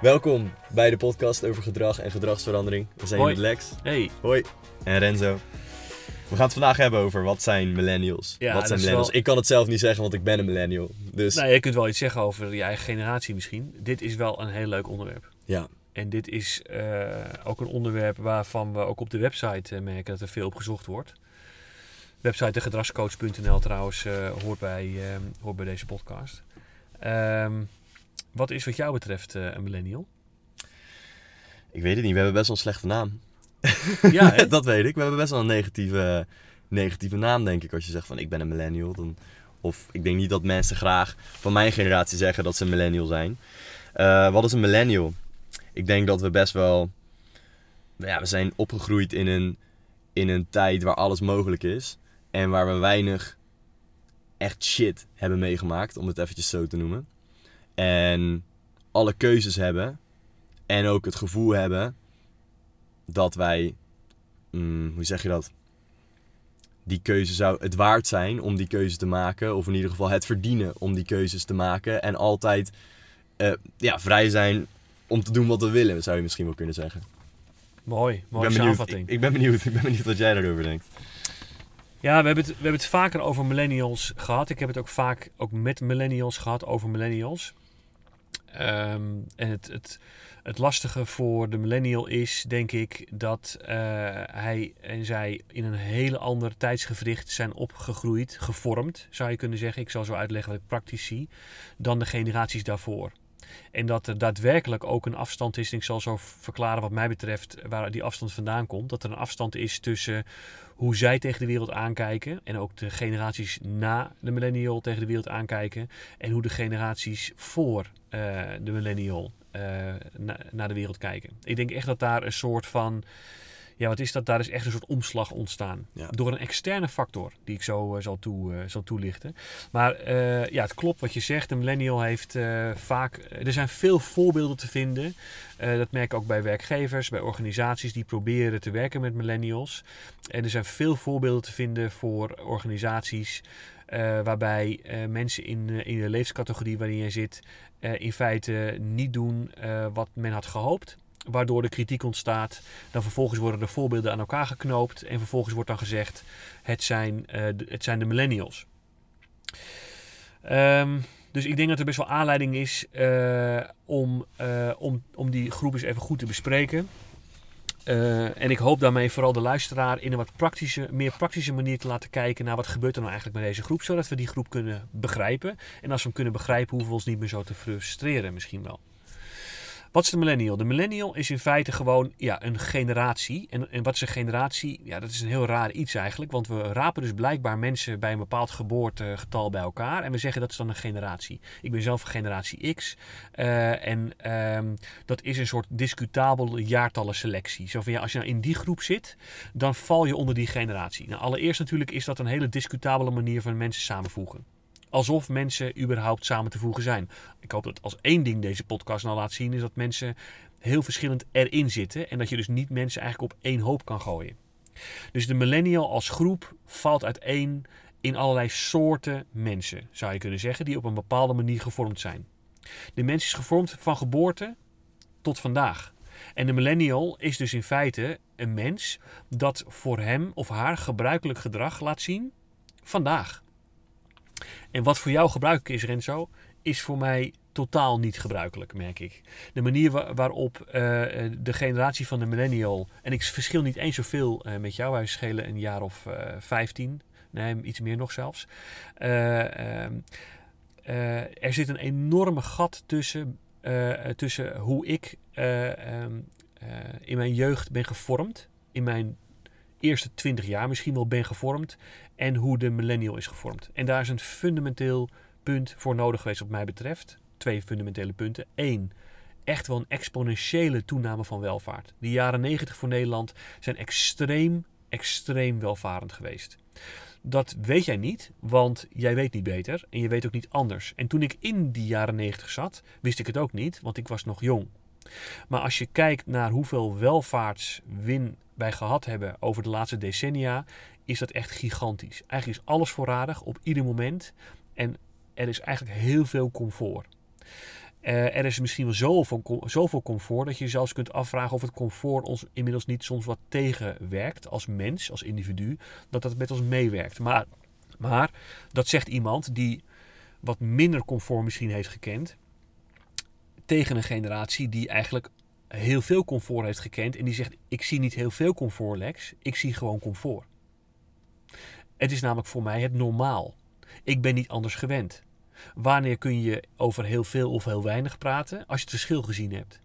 Welkom bij de podcast over gedrag en gedragsverandering. We zijn hier Hoi. met Lex. Hey, Hoi. En Renzo. We gaan het vandaag hebben over wat zijn millennials. Ja, wat zijn millennials? wel- Ik kan het zelf niet zeggen, want ik ben een millennial. Dus nou, je kunt wel iets zeggen over je eigen generatie misschien. Dit is wel een heel leuk onderwerp. ja, En dit is eh, ook een onderwerp waarvan we ook op de website eh, merken dat er veel op gezocht wordt. Website de gedragscoach.nl trouwens eh, hoort, bij, hoort bij deze podcast. Ehm, wat is wat jou betreft eh, een millennial? ik weet het niet. We hebben best wel een slechte naam. Ja, hè? dat weet ik. We hebben best wel een negatieve, negatieve naam, denk ik. Als je zegt van ik ben een millennial. Dan, of ik denk niet dat mensen graag van mijn generatie zeggen dat ze een millennial zijn. Eh, wat is een millennial? Ik denk dat we best wel... Ja, we zijn opgegroeid in een, in een tijd waar alles mogelijk is. En waar we weinig echt shit hebben meegemaakt, om het eventjes zo te noemen. En alle keuzes hebben. En ook het gevoel hebben dat wij, mm, hoe zeg je dat? Die keuze zou het waard zijn om die keuze te maken. Of in ieder geval het verdienen om die keuzes te maken. En altijd eh, ja, vrij zijn om te doen wat we willen, zou je misschien wel kunnen zeggen. Mooi, mooie samenvatting. ik, ik ben benieuwd. Ik ben benieuwd wat jij daarover denkt. Ja, we hebben, het, we hebben het vaker over millennials gehad. Ik heb het ook vaak ook met millennials gehad over millennials. Ehm, en het, het, het lastige voor de millennial is, denk ik, dat eh, hij en zij in een hele ander tijdsgevricht zijn opgegroeid, gevormd, zou je kunnen zeggen. Ik zal zo uitleggen wat ik praktisch zie, dan de generaties daarvoor. En dat er daadwerkelijk ook een afstand is, en ik zal zo verklaren wat mij betreft waar die afstand vandaan komt. Dat er een afstand is tussen hoe zij tegen de wereld aankijken en ook de generaties na de millennial tegen de wereld aankijken en hoe de generaties voor eh, de millennial eh, na- naar de wereld kijken. Ik denk echt dat daar een soort van, ja wat is dat, daar is echt een soort omslag ontstaan. Ja. Door een externe factor die ik zo eh, zal, toe, eh, zal toelichten. Maar eh, ja, het klopt wat je zegt. De millennial heeft vaak. Er zijn veel voorbeelden te vinden. Dat merk ik ook bij werkgevers, bij organisaties die proberen te werken met millennials. En er zijn veel voorbeelden te vinden voor organisaties. waarbij mensen in, in de leeftijdscategorie waarin je zit. in feite niet doen wat men had gehoopt. Waardoor de kritiek ontstaat. Dan vervolgens worden de voorbeelden aan elkaar geknoopt. En vervolgens wordt dan gezegd: het zijn, eh, het zijn de millennials. Ehm, dus ik denk dat er best wel aanleiding is eh, om, eh, om, om die groep eens even goed te bespreken. En ik hoop daarmee vooral de luisteraar in een wat praktische, meer praktische manier te laten kijken naar wat gebeurt er nou eigenlijk met deze groep, zodat we die groep kunnen begrijpen. En als we hem kunnen begrijpen, hoeven we ons niet meer zo te frustreren misschien wel. Wat is de millennial? De millennial is in feite gewoon ja, een generatie. En, en wat is een generatie? Ja, dat is een heel raar iets eigenlijk. Want we rapen dus blijkbaar mensen bij een bepaald geboortegetal bij elkaar. En we zeggen dat is dan een generatie. Ik ben zelf van generatie X. eh, en ehm, dat is een soort discutabele jaartallenselectie. Zo van ja, als je nou in die groep zit, dan val je onder die generatie. Nou, allereerst natuurlijk is dat een hele discutabele manier van mensen samenvoegen. Alsof mensen überhaupt samen te voegen zijn. Ik hoop dat als één ding deze podcast nou laat zien, is dat mensen heel verschillend erin zitten. En dat je dus niet mensen eigenlijk op één hoop kan gooien. Dus de millennial als groep valt uiteen in allerlei soorten mensen, zou je kunnen zeggen, die op een bepaalde manier gevormd zijn. De mens is gevormd van geboorte tot vandaag. En de millennial is dus in feite een mens dat voor hem of haar gebruikelijk gedrag laat zien vandaag. En wat voor jou gebruikelijk is, Renzo, is voor mij totaal niet gebruikelijk, merk ik. De manier wa- waarop eh, de generatie van de millennial, en ik verschil niet eens zoveel eh, met jou, wij schelen een jaar of eh 15, nee, iets meer nog zelfs. Eh, ehm, eh, er zit een enorme gat tussen, eh, tussen hoe ik eh, ehm, eh, in mijn jeugd ben gevormd, in mijn eerste 20 jaar misschien wel ben gevormd, en hoe de millennial is gevormd. En daar is een fundamenteel punt voor nodig geweest, wat mij betreft. Twee fundamentele punten. Eén, echt wel een exponentiële toename van welvaart. De jaren 90 voor Nederland zijn extreem, extreem welvarend geweest. Dat weet jij niet, want jij weet niet beter en je weet ook niet anders. En toen ik in die jaren 90 zat, wist ik het ook niet, want ik was nog jong. Maar als je kijkt naar hoeveel welvaartswin wij gehad hebben over de laatste decennia, is dat echt gigantisch. Eigenlijk is alles voorradig op ieder moment en er is eigenlijk heel veel comfort. Eh, er is misschien wel zoveel, zoveel comfort dat je je zelfs kunt afvragen of het comfort ons inmiddels niet soms wat tegenwerkt als mens, als individu, dat dat met ons meewerkt. Maar, maar dat zegt iemand die wat minder comfort misschien heeft gekend, tegen een generatie die eigenlijk heel veel comfort heeft gekend en die zegt: Ik zie niet heel veel comfort, Lex, ik zie gewoon comfort. Het is namelijk voor mij het normaal. Ik ben niet anders gewend. Wanneer kun je over heel veel of heel weinig praten? Als je het verschil gezien hebt.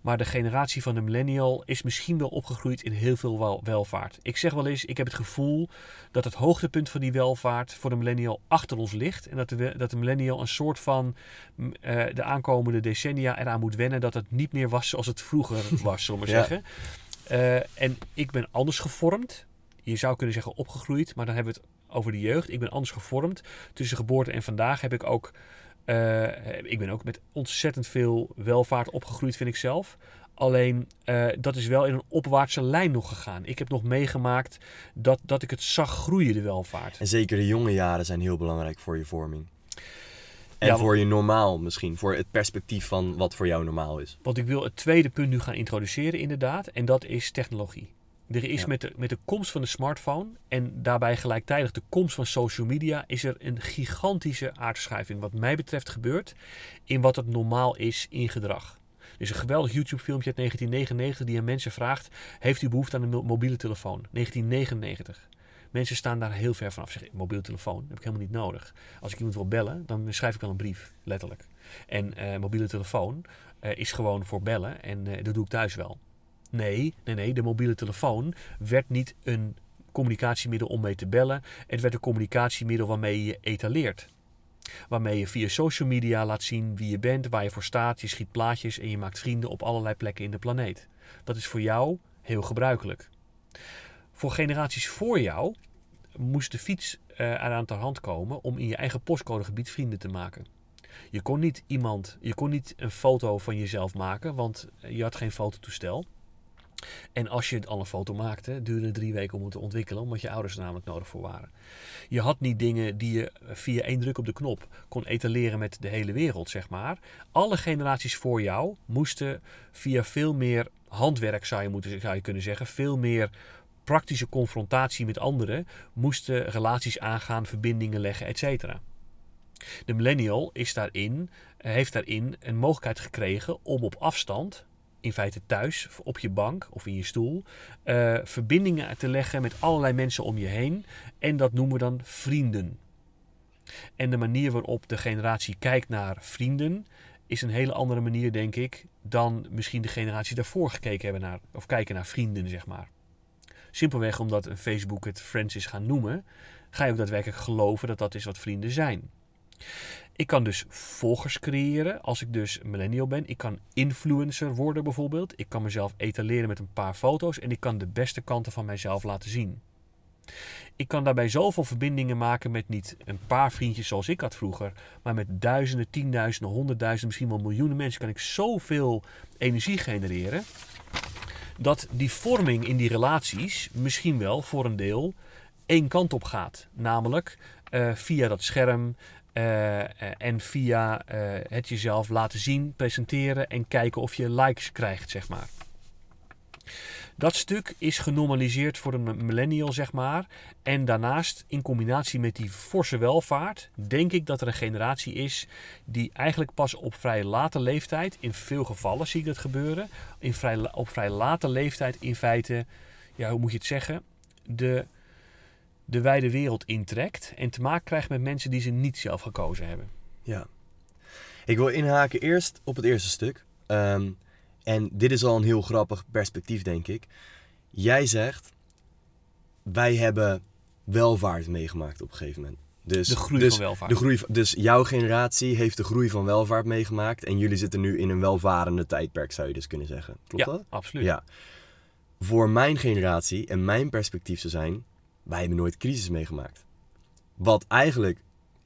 Maar de generatie van de millennial is misschien wel opgegroeid in heel veel wel- welvaart. Ik zeg wel eens, ik heb het gevoel dat het hoogtepunt van die welvaart voor de millennial achter ons ligt. En dat de, dat de millennial een soort van mm, eh, de aankomende decennia eraan moet wennen dat het niet meer was zoals het vroeger was, zullen we maar Ja. zeggen. Eh, en ik ben anders gevormd. Je zou kunnen zeggen opgegroeid, maar dan hebben we het over de jeugd. Ik ben anders gevormd. Tussen geboorte en vandaag heb ik ook ik ben ook met ontzettend veel welvaart opgegroeid, vind ik zelf. Alleen eh, dat is wel in een opwaartse lijn nog gegaan. Ik heb nog meegemaakt dat, dat ik het zag groeien, de welvaart. En zeker de jonge jaren zijn heel belangrijk voor je vorming. En Ja, voor je normaal misschien. Voor het perspectief van wat voor jou normaal is. Want ik wil het tweede punt nu gaan introduceren, inderdaad. En dat is technologie. Er is Ja. met, de, met de komst van de smartphone en daarbij gelijktijdig de komst van social media, is er een gigantische aardverschuiving, wat mij betreft, gebeurd in wat het normaal is in gedrag. Er is een geweldig YouTube-filmpje uit 1999 die aan mensen vraagt: Heeft u behoefte aan een mo- mobiele telefoon? 1999. Mensen staan daar heel ver vanaf. Zeggen, mobiele telefoon heb ik helemaal niet nodig. Als ik iemand wil bellen, dan schrijf ik wel een brief, letterlijk. En eh, mobiele telefoon eh, is gewoon voor bellen en eh, dat doe ik thuis wel. Nee, nee, nee, de mobiele telefoon werd niet een communicatiemiddel om mee te bellen. Het werd een communicatiemiddel waarmee je etaleert. Waarmee je via social media laat zien wie je bent, waar je voor staat. Je schiet plaatjes en je maakt vrienden op allerlei plekken in de planeet. Dat is voor jou heel gebruikelijk. Voor generaties voor jou moest de fiets eh, eraan ter hand komen om in je eigen postcodegebied vrienden te maken. Je kon niet iemand, je kon niet een foto van jezelf maken, want je had geen fototoestel. En als je al een foto maakte, duurde het drie weken om het te ontwikkelen, omdat je ouders er namelijk nodig voor waren. Je had niet dingen die je via één druk op de knop kon etaleren met de hele wereld, zeg maar. Alle generaties voor jou moesten via veel meer handwerk, zou je, moeten, zou je kunnen zeggen, veel meer praktische confrontatie met anderen, moesten relaties aangaan, verbindingen leggen, etc. De millennial is daarin, eh, heeft daarin een mogelijkheid gekregen om op afstand, in feite thuis, op je bank of in je stoel, eh, verbindingen te leggen met allerlei mensen om je heen. En dat noemen we dan vrienden. En de manier waarop de generatie kijkt naar vrienden is een hele andere manier, denk ik, dan misschien de generatie daarvoor gekeken hebben naar, of kijken naar vrienden, zeg maar. Simpelweg omdat Facebook het friends is gaan noemen, ga je ook daadwerkelijk geloven dat dat is wat vrienden zijn. Ik kan dus volgers creëren als ik dus millennial ben. Ik kan influencer worden bijvoorbeeld. Ik kan mezelf etaleren met een paar foto's en ik kan de beste kanten van mijzelf laten zien. Ik kan daarbij zoveel verbindingen maken met niet een paar vriendjes zoals ik had vroeger, maar met duizenden, tienduizenden, honderdduizenden, misschien wel miljoenen mensen kan ik zoveel energie genereren. Dat die vorming in die relaties misschien wel voor een deel één kant op gaat. Namelijk eh, via dat scherm, en via eh, het jezelf laten zien, presenteren en kijken of je likes krijgt, zeg maar. Dat stuk is genormaliseerd voor een millennial, zeg maar. En daarnaast, in combinatie met die forse welvaart, denk ik dat er een generatie is die eigenlijk pas op vrij late leeftijd, in veel gevallen zie ik dat gebeuren, in vrij, op vrij late leeftijd in feite, ja, hoe moet je het zeggen, de, de wijde wereld intrekt en te maken krijgt met mensen die ze niet zelf gekozen hebben. Ja. Ik wil inhaken eerst op het eerste stuk. Ehm, en dit is al een heel grappig perspectief, denk ik. Jij zegt, wij hebben welvaart meegemaakt op een gegeven moment. Dus, De groei dus van welvaart. De groei, dus jouw generatie heeft de groei van welvaart meegemaakt. En jullie zitten nu in een welvarende tijdperk, zou je dus kunnen zeggen. Klopt ja, dat? absoluut. Ja. Voor mijn generatie en mijn perspectief zou zijn, wij hebben nooit crisis meegemaakt. Wat eigenlijk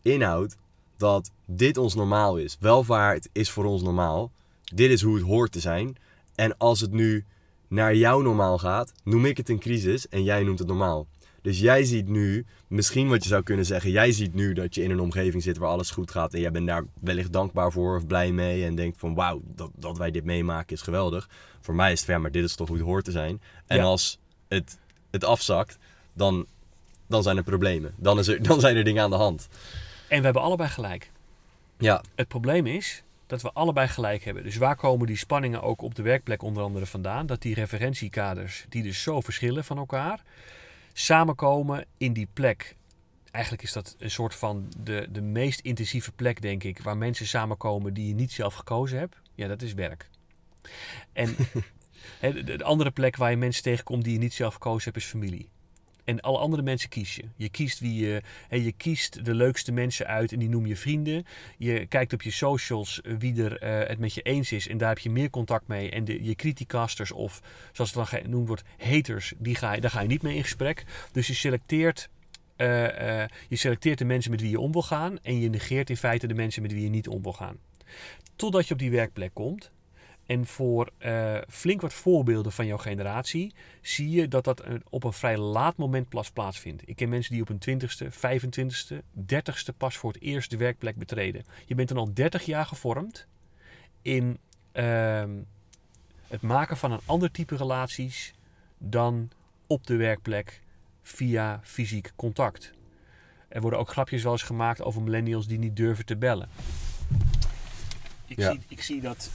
inhoudt dat dit ons normaal is. Welvaart is voor ons normaal. Dit is hoe het hoort te zijn. En als het nu naar jou normaal gaat, noem ik het een crisis en jij noemt het normaal. Dus jij ziet nu, misschien wat je zou kunnen zeggen, jij ziet nu dat je in een omgeving zit waar alles goed gaat en jij bent daar wellicht dankbaar voor of blij mee en denkt van wauw, dat, dat wij dit meemaken is geweldig. Voor mij is het ver, maar dit is toch hoe het hoort te zijn. En Ja. als het, het afzakt, dan, dan zijn er problemen. Dan, is er, dan zijn er dingen aan de hand. En we hebben allebei gelijk. Ja, Het probleem is dat we allebei gelijk hebben. Dus waar komen die spanningen ook op de werkplek onder andere vandaan? Dat die referentiekaders, die dus zo verschillen van elkaar, samenkomen in die plek. Eigenlijk is dat een soort van de, de meest intensieve plek, denk ik, waar mensen samenkomen die je niet zelf gekozen hebt. Ja, dat is werk. En de andere plek waar je mensen tegenkomt die je niet zelf gekozen hebt, is familie. En alle andere mensen kies je. Je kiest, wie je, je kiest de leukste mensen uit en die noem je vrienden. Je kijkt op je socials wie er eh, het met je eens is en daar heb je meer contact mee. En de, je criticasters of, zoals het dan genoemd wordt, haters, die ga daar ga je niet mee in gesprek. Dus je selecteert, eh, eh, je selecteert de mensen met wie je om wil gaan en je negeert in feite de mensen met wie je niet om wil gaan. Totdat je op die werkplek komt. En voor eh, flink wat voorbeelden van jouw generatie zie je dat dat op een vrij laat moment pas plaatsvindt. Ik ken mensen die op hun 20ste, 25ste, 30ste pas voor het eerst de werkplek betreden. Je bent dan al 30 jaar gevormd in ehm, het maken van een ander type relaties dan op de werkplek via fysiek contact. Er worden ook grapjes wel eens gemaakt over millennials die niet durven te bellen. Ik, Ja. zie, ik zie dat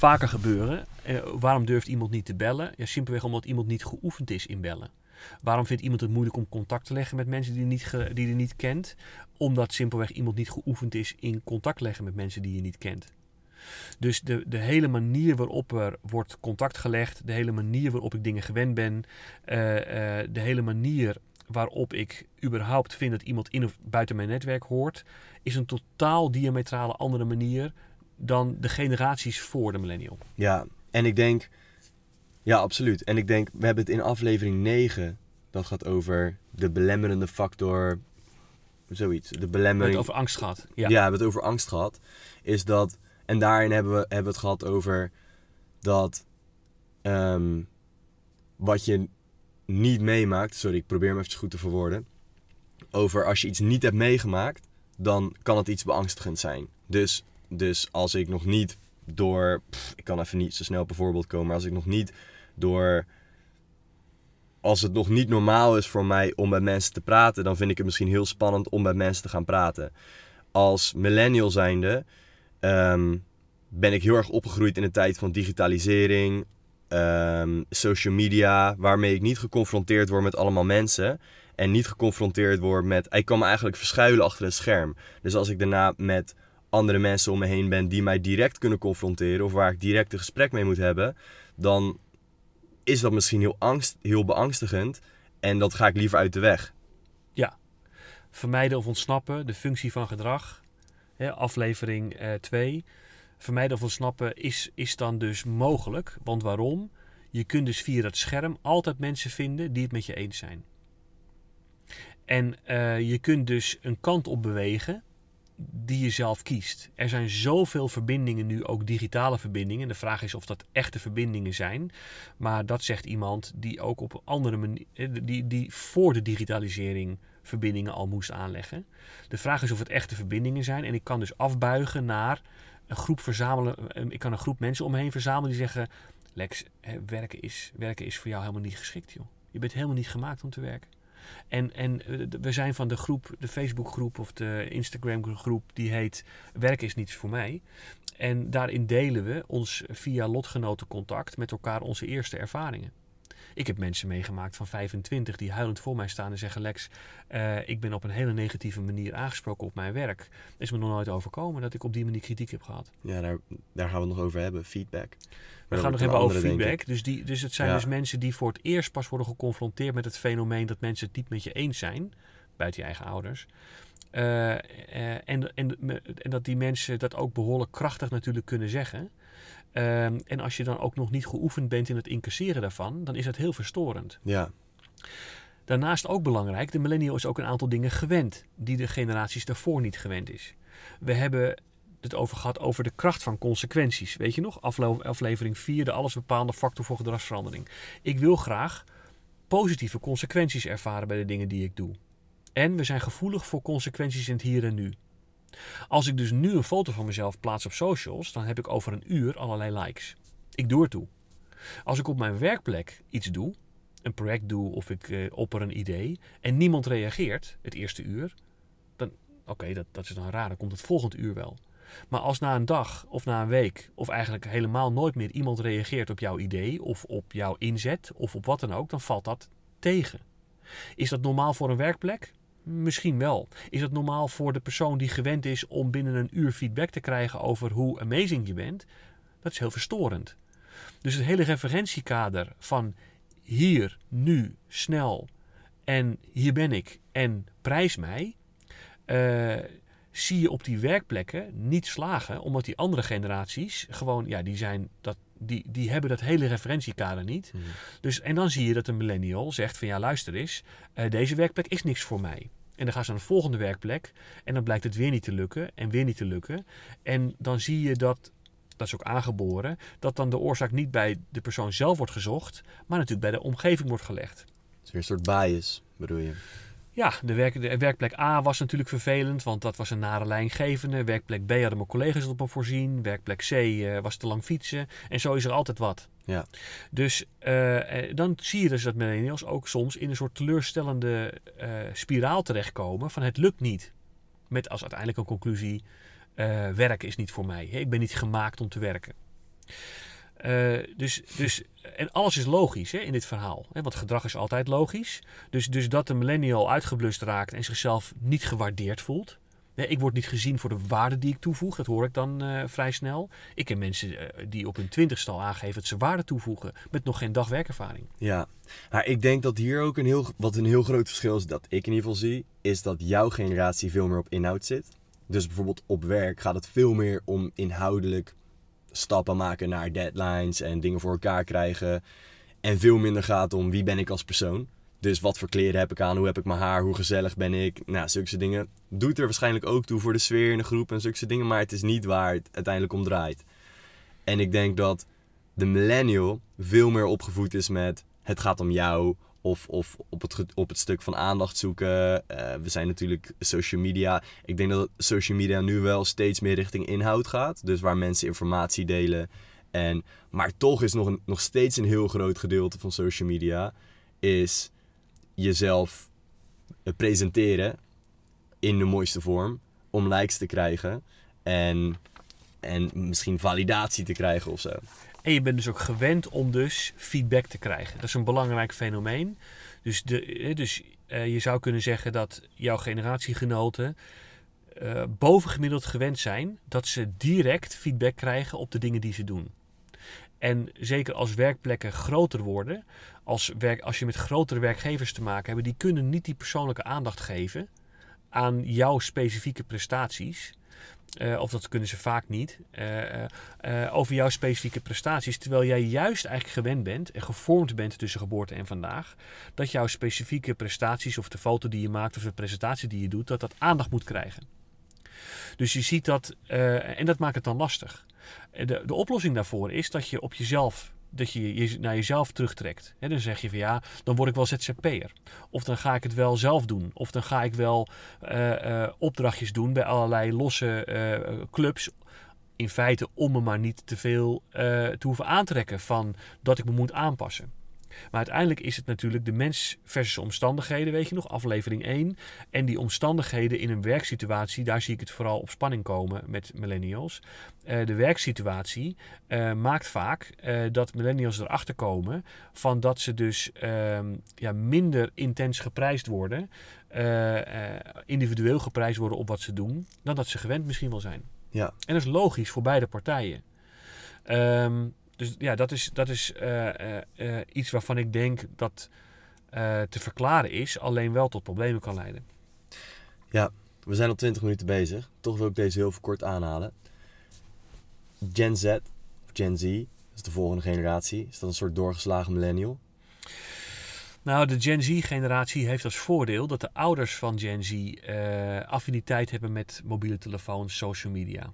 vaker gebeuren. Eh, waarom durft iemand niet te bellen? Ja, simpelweg omdat iemand niet geoefend is in bellen. Waarom vindt iemand het moeilijk om contact te leggen met mensen die niet, die hij niet kent? Omdat simpelweg iemand niet geoefend is in contact leggen met mensen die je niet kent. Dus de, de hele manier waarop er wordt contact gelegd, de hele manier waarop ik dingen gewend ben, eh, eh, de hele manier waarop ik überhaupt vind dat iemand in of buiten mijn netwerk hoort, is een totaal diametrale andere manier dan de generaties voor de millennial. Ja, en ik denk, ja, absoluut. En ik denk, we hebben het in aflevering 9, dat gaat over de belemmerende factor, zoiets. De We hebben belemmering. het over angst gehad. ja. Ja. we hebben het over angst gehad. Is dat, en daarin hebben we, hebben we het gehad over dat ehm, wat je niet meemaakt, sorry, ik probeer hem even goed te verwoorden. Over als je iets niet hebt meegemaakt, dan kan het iets beangstigend zijn. Dus, dus als ik nog niet door, ik kan even niet zo snel op een voorbeeld komen, maar als ik nog niet door, als het nog niet normaal is voor mij om met mensen te praten, dan vind ik het misschien heel spannend om met mensen te gaan praten. Als millennial zijnde ehm, ben ik heel erg opgegroeid in een tijd van digitalisering, ehm, social media, waarmee ik niet geconfronteerd word met allemaal mensen. En niet geconfronteerd word met. Ik kan me eigenlijk verschuilen achter een scherm. Dus als ik daarna met andere mensen om me heen ben die mij direct kunnen confronteren. of waar ik direct een gesprek mee moet hebben. dan is dat misschien heel, angst, heel beangstigend. En dat ga ik liever uit de weg. Vermijden of ontsnappen, de functie van gedrag. Hè, aflevering 2. Vermijden of ontsnappen is, is dan dus mogelijk. Want waarom? Je kunt dus via dat scherm altijd mensen vinden die het met je eens zijn. En eh, je kunt dus een kant op bewegen die je zelf kiest. Er zijn zoveel verbindingen nu, ook digitale verbindingen. De vraag is of dat echte verbindingen zijn. Maar dat zegt iemand die ook op een andere manier, eh, die, die voor de digitalisering verbindingen al moest aanleggen. De vraag is of het echte verbindingen zijn. En ik kan dus afbuigen naar een groep verzamelen. eh, Ik kan een groep mensen om me heen verzamelen die zeggen: Lex, werken, is, werken is voor jou helemaal niet geschikt, joh. Je bent helemaal niet gemaakt om te werken. En, en eh, we zijn van de groep, de Facebookgroep of de Instagram-groep, die heet Werk is niets voor mij. En daarin delen we ons via lotgenotencontact met elkaar onze eerste ervaringen. Ik heb mensen meegemaakt van 25 die huilend voor mij staan en zeggen: Lex, eh, ik ben op een hele negatieve manier aangesproken op mijn werk. Is me nog nooit overkomen dat ik op die manier kritiek heb gehad. Ja, daar, daar gaan we het nog over hebben. Feedback. We gaan het wordt hebben over feedback. Dus, die, dus het zijn Ja. dus mensen die voor het eerst pas worden geconfronteerd met het fenomeen dat mensen het niet met je eens zijn, buiten je eigen ouders. Eh, eh, en, en, en dat die mensen dat ook behoorlijk krachtig natuurlijk kunnen zeggen. Ehm, en als je dan ook nog niet geoefend bent in het incasseren daarvan, dan is dat heel verstorend. Ja, Daarnaast ook belangrijk, de millennial is ook een aantal dingen gewend die de generaties daarvoor niet gewend is. We hebben het over gehad over de kracht van consequenties. Weet je nog? Afle- aflevering 4, de allesbepaalde factor voor gedragsverandering. Ik wil graag positieve consequenties ervaren bij de dingen die ik doe. En we zijn gevoelig voor consequenties in het hier en nu. Als ik dus nu een foto van mezelf plaats op socials, dan heb ik over een uur allerlei likes. Ik doe er toe. Als ik op mijn werkplek iets doe, een project doe of ik uh, opper een idee en niemand reageert het eerste uur, dan oké, dat, dat is dan raar, dan komt het volgende uur wel. Maar als na een dag of na een week of eigenlijk helemaal nooit meer iemand reageert op jouw idee of op jouw inzet of op wat dan ook, dan valt dat tegen. Is dat normaal voor een werkplek? Misschien wel. Is dat normaal voor de persoon die gewend is om binnen een uur feedback te krijgen over hoe amazing je bent? Dat is heel verstorend. Dus het hele referentiekader van hier, nu, snel en hier ben ik en prijs mij, uh, zie je op die werkplekken niet slagen, omdat die andere generaties gewoon, ja, die zijn dat. Die, die hebben dat hele referentiekader niet. Hmm. Dus, en dan zie je dat een millennial zegt van ja, luister eens, uh, deze werkplek is niks voor mij. En dan gaan ze naar de volgende werkplek en dan blijkt het weer niet te lukken en weer niet te lukken. En dan zie je dat, dat is ook aangeboren, dat dan de oorzaak niet bij de persoon zelf wordt gezocht, maar natuurlijk bij de omgeving wordt gelegd. Het is weer een soort bias, bedoel je? Ja, de, werk, de werkplek A was natuurlijk vervelend, want dat was een nare lijngevende. Werkplek B hadden mijn collega's op me voorzien. Werkplek C uh, was te lang fietsen. En zo is er altijd wat. Ja. Dus uh, dan zie je dus dat millennials ook soms in een soort teleurstellende uh, spiraal terechtkomen van het lukt niet. Met als uiteindelijk een conclusie, werken is niet voor mij. Ik ben niet gemaakt om te werken. Uh, dus, dus, en alles is logisch hè, in dit verhaal. Hè, want gedrag is altijd logisch. Dus, dus dat de millennial uitgeblust raakt en zichzelf niet gewaardeerd voelt. Ik word niet gezien voor de waarde die ik toevoeg. Dat hoor ik dan uh, vrij snel. Ik ken mensen uh, die op hun twintigste al aangeven dat ze waarde toevoegen. Met nog geen dag werkervaring. Ja, maar ik denk dat hier ook een heel, wat een heel groot verschil is, dat ik in ieder geval zie, is dat jouw generatie veel meer op inhoud zit. Dus bijvoorbeeld op werk gaat het veel meer om inhoudelijk stappen maken naar deadlines en dingen voor elkaar krijgen. En veel minder gaat om wie ben ik als persoon. Dus wat voor kleren heb ik aan, hoe heb ik mijn haar, hoe gezellig ben ik. Nou, zulke dingen. Doet er waarschijnlijk ook toe voor de sfeer in de groep en zulke dingen. Maar het is niet waar het uiteindelijk om draait. En ik denk dat de millennial veel meer opgevoed is met het gaat om jou. Of, of op, het, op het stuk van aandacht zoeken. Uh, we zijn natuurlijk social media. Ik denk dat social media nu wel steeds meer richting inhoud gaat. Dus waar mensen informatie delen. En, maar toch is nog, een, nog steeds een heel groot gedeelte van social media... is jezelf eh, presenteren in de mooiste vorm. Om likes te krijgen. En, en misschien validatie te krijgen of zo. En je bent dus ook gewend om dus feedback te krijgen. Dat is een belangrijk fenomeen. Dus, de, dus uh, je zou kunnen zeggen dat jouw generatiegenoten bovengemiddeld gewend zijn dat ze direct feedback krijgen op de dingen die ze doen. En zeker als werkplekken groter worden, als, werk, als je met grotere werkgevers te maken hebt, die kunnen niet die persoonlijke aandacht geven aan jouw specifieke prestaties. Uh, of dat kunnen ze vaak niet. Uh, uh, over jouw specifieke prestaties. Terwijl jij juist eigenlijk gewend bent en gevormd bent tussen geboorte en vandaag. Dat jouw specifieke prestaties of de foto die je maakt of de presentatie die je doet, dat dat aandacht moet krijgen. Dus je ziet dat, en dat maakt het dan lastig. De, de oplossing daarvoor is dat je op jezelf dat je je naar jezelf terugtrekt. He, dan zeg je van ja, dan word ik wel ZZP'er. Of dan ga ik het wel zelf doen. Of dan ga ik wel uh, uh, opdrachtjes doen bij allerlei losse uh, clubs. In feite om me maar niet te veel te hoeven aantrekken van dat ik me moet aanpassen. Maar uiteindelijk is het natuurlijk de mens versus omstandigheden, weet je nog, aflevering 1. En die omstandigheden in een werksituatie, daar zie ik het vooral op spanning komen met millennials. Uh, de werksituatie uh, maakt vaak uh, dat millennials erachter komen van dat ze dus ehm, ja, minder intens geprijsd worden, individueel geprijsd worden op wat ze doen, dan dat ze gewend misschien wel zijn. Ja. En dat is logisch voor beide partijen. Um, dus ja, dat is, dat is uh, uh, iets waarvan ik denk dat te verklaren is, alleen wel tot problemen kan leiden. Ja, we zijn al 20 minuten bezig. Toch wil ik deze heel kort aanhalen. Gen Z, of Gen Z, dat is de volgende generatie. Is dat een soort doorgeslagen millennial? Nou, de Gen Z-generatie heeft als voordeel dat de ouders van Gen Z affiniteit hebben met mobiele telefoons, social media.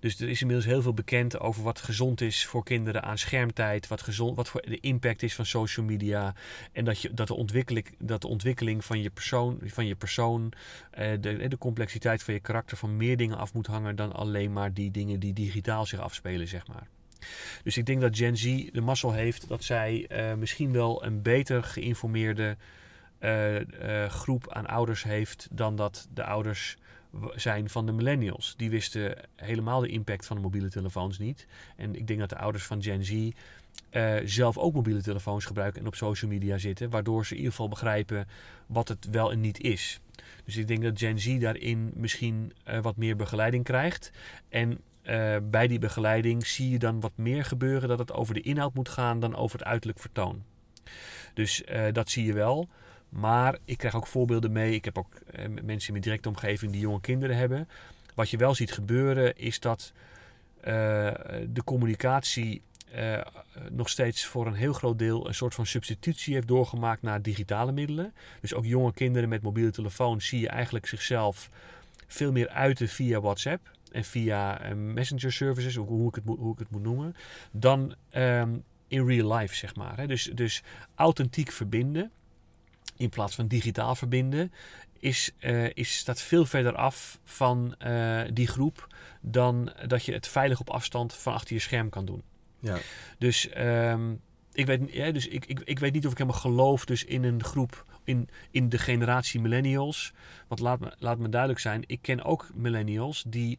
Dus er is inmiddels heel veel bekend over wat gezond is voor kinderen aan schermtijd, wat, gezond, wat voor de impact is van social media. En dat, je, dat, de, ontwikkeling, dat de ontwikkeling van je persoon, van je persoon eh, de, de complexiteit van je karakter van meer dingen af moet hangen dan alleen maar die dingen die digitaal zich afspelen, zeg maar. Dus ik denk dat Gen Z de mazzel heeft dat zij uh, misschien wel een beter geïnformeerde groep aan ouders heeft dan dat de ouders zijn van de millennials. Die wisten helemaal de impact van de mobiele telefoons niet. En ik denk dat de ouders van Gen Z uh, zelf ook mobiele telefoons gebruiken en op social media zitten, waardoor ze in ieder geval begrijpen wat het wel en niet is. Dus ik denk dat Gen Z daarin misschien uh, wat meer begeleiding krijgt. En uh, bij die begeleiding zie je dan wat meer gebeuren dat het over de inhoud moet gaan dan over het uiterlijk vertoon. Dus dat zie je wel. Maar ik krijg ook voorbeelden mee. Ik heb ook eh, mensen in mijn directe omgeving die jonge kinderen hebben. Wat je wel ziet gebeuren is dat uh, de communicatie uh, nog steeds voor een heel groot deel een soort van substitutie heeft doorgemaakt naar digitale middelen. Dus ook jonge kinderen met mobiele telefoon zie je eigenlijk zichzelf veel meer uiten via WhatsApp en via messenger services, hoe ik het, hoe ik het moet noemen, dan um, in real life, zeg maar. Dus, dus authentiek verbinden in plaats van digitaal verbinden, is, uh, is, staat veel verder af van uh, die groep dan dat je het veilig op afstand van achter je scherm kan doen. Ja. Dus, um, ik, weet, ja, dus ik, ik, ik weet niet of ik helemaal geloof dus in een groep, in, in de generatie millennials. Want laat me, laat me duidelijk zijn, ik ken ook millennials die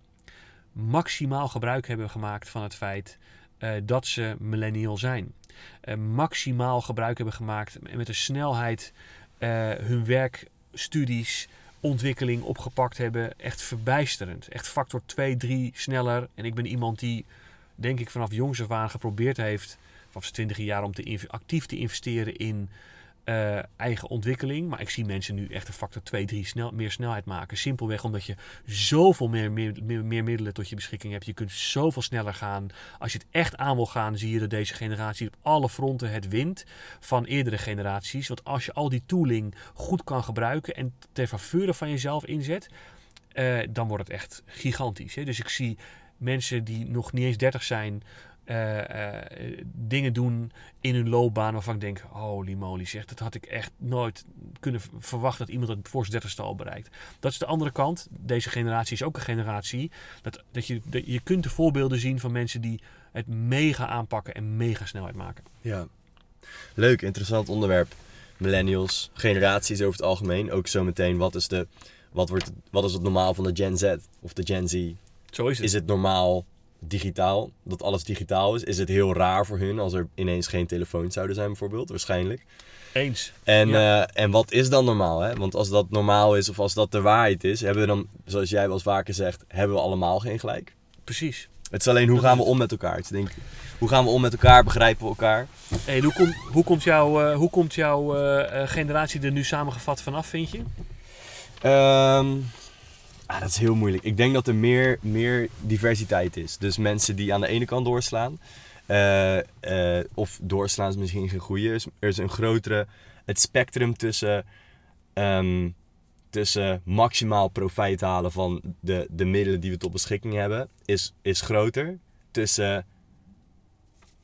maximaal gebruik hebben gemaakt van het feit uh, dat ze millennial zijn. maximaal gebruik hebben gemaakt met een snelheid hun werk, studies, ontwikkeling opgepakt hebben. Echt verbijsterend. Echt factor 2, 3 sneller. En ik ben iemand die, denk ik, vanaf jongs af aan geprobeerd heeft, vanaf zijn 20 jaar, om te actief te investeren in uh, eigen ontwikkeling. Maar ik zie mensen nu echt een factor 2, 3 snel, meer snelheid maken. Simpelweg omdat je zoveel meer, meer, meer, middelen tot je beschikking hebt. Je kunt zoveel sneller gaan. Als je het echt aan wil gaan, zie je dat deze generatie op alle fronten het wint van eerdere generaties. Want als je al die tooling goed kan gebruiken en ter faveur van jezelf inzet, uh, dan wordt het echt gigantisch. Hè? Dus ik zie mensen die nog niet eens 30 zijn, uh, uh, dingen doen in hun loopbaan waarvan ik denk, holy moly zeg, dat had ik echt nooit kunnen verwachten dat iemand dat voor zijn dertigste al bereikt. Dat is de andere kant. Deze generatie is ook een generatie dat, dat, je, dat je kunt de voorbeelden zien van mensen die het mega aanpakken en mega snelheid maken. Ja, leuk, interessant onderwerp. Millennials, generaties over het algemeen. Ook zometeen, wat is, de, wat, wordt, wat is het normaal van de Gen Z of de Gen Z? Zo is het. Is het normaal digitaal, dat alles digitaal is, is het heel raar voor hun als er ineens geen telefoons zouden zijn bijvoorbeeld, waarschijnlijk. Eens. En, ja. uh, en wat is dan normaal? Hè? Want als dat normaal is of als dat de waarheid is, hebben we dan, zoals jij wel eens vaker zegt, hebben we allemaal geen gelijk. Precies. Het is alleen hoe gaan we om met elkaar. Ik denk, hoe gaan we om met elkaar, begrijpen we elkaar? Hey, hoe, kom, hoe komt, jou, uh, hoe komt jouw uh, generatie er nu samengevat vanaf, vind je? Um, Ah, dat is heel moeilijk. Ik denk dat er meer, meer diversiteit is. Dus mensen die aan de ene kant doorslaan, uh, uh, of doorslaan is misschien geen goede. Er is een grotere. Het spectrum tussen, um, tussen maximaal profijt halen van de, de middelen die we tot beschikking hebben, is, is groter. Tussen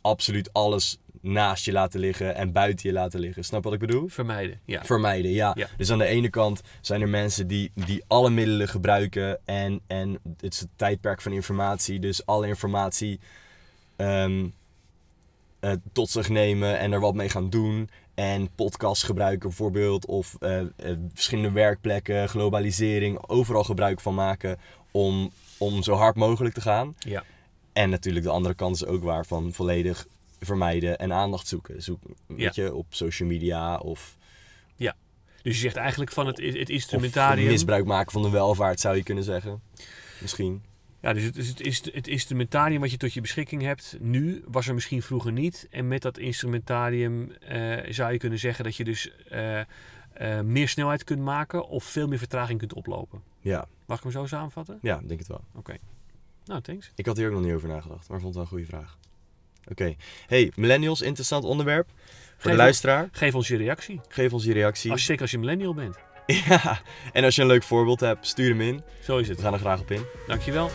absoluut alles naast je laten liggen en buiten je laten liggen. Snap wat ik bedoel? Vermijden, ja. Vermijden, ja. ja. Dus aan de ene kant zijn er mensen die, die alle middelen gebruiken en, en het is het tijdperk van informatie, dus alle informatie um, uh, tot zich nemen en er wat mee gaan doen. En podcasts gebruiken bijvoorbeeld, of uh, uh, verschillende werkplekken, globalisering, overal gebruik van maken om, om zo hard mogelijk te gaan. Ja. En natuurlijk de andere kant is ook waar van volledig vermijden en aandacht zoeken. Zoek, weet ja. je, op social media of... Ja, dus je zegt eigenlijk van het, het instrumentarium... Misbruik maken van de welvaart zou je kunnen zeggen. Misschien. Ja, dus het, het, het, het instrumentarium wat je tot je beschikking hebt nu, was er misschien vroeger niet. En met dat instrumentarium uh, zou je kunnen zeggen dat je dus uh, uh, meer snelheid kunt maken of veel meer vertraging kunt oplopen. Ja. Mag ik hem zo samenvatten? Ja, denk het wel. Oké. Okay. Nou, thanks. Ik had hier ook nog niet over nagedacht, maar vond het wel een goede vraag. Oké. Okay. Hey, millennials, interessant onderwerp. Voor geef de luisteraar. Geef ons je reactie. Geef ons je reactie. Als, zeker als je millennial bent. Ja, en als je een leuk voorbeeld hebt, stuur hem in. Zo is het. We gaan er graag op in. Dankjewel.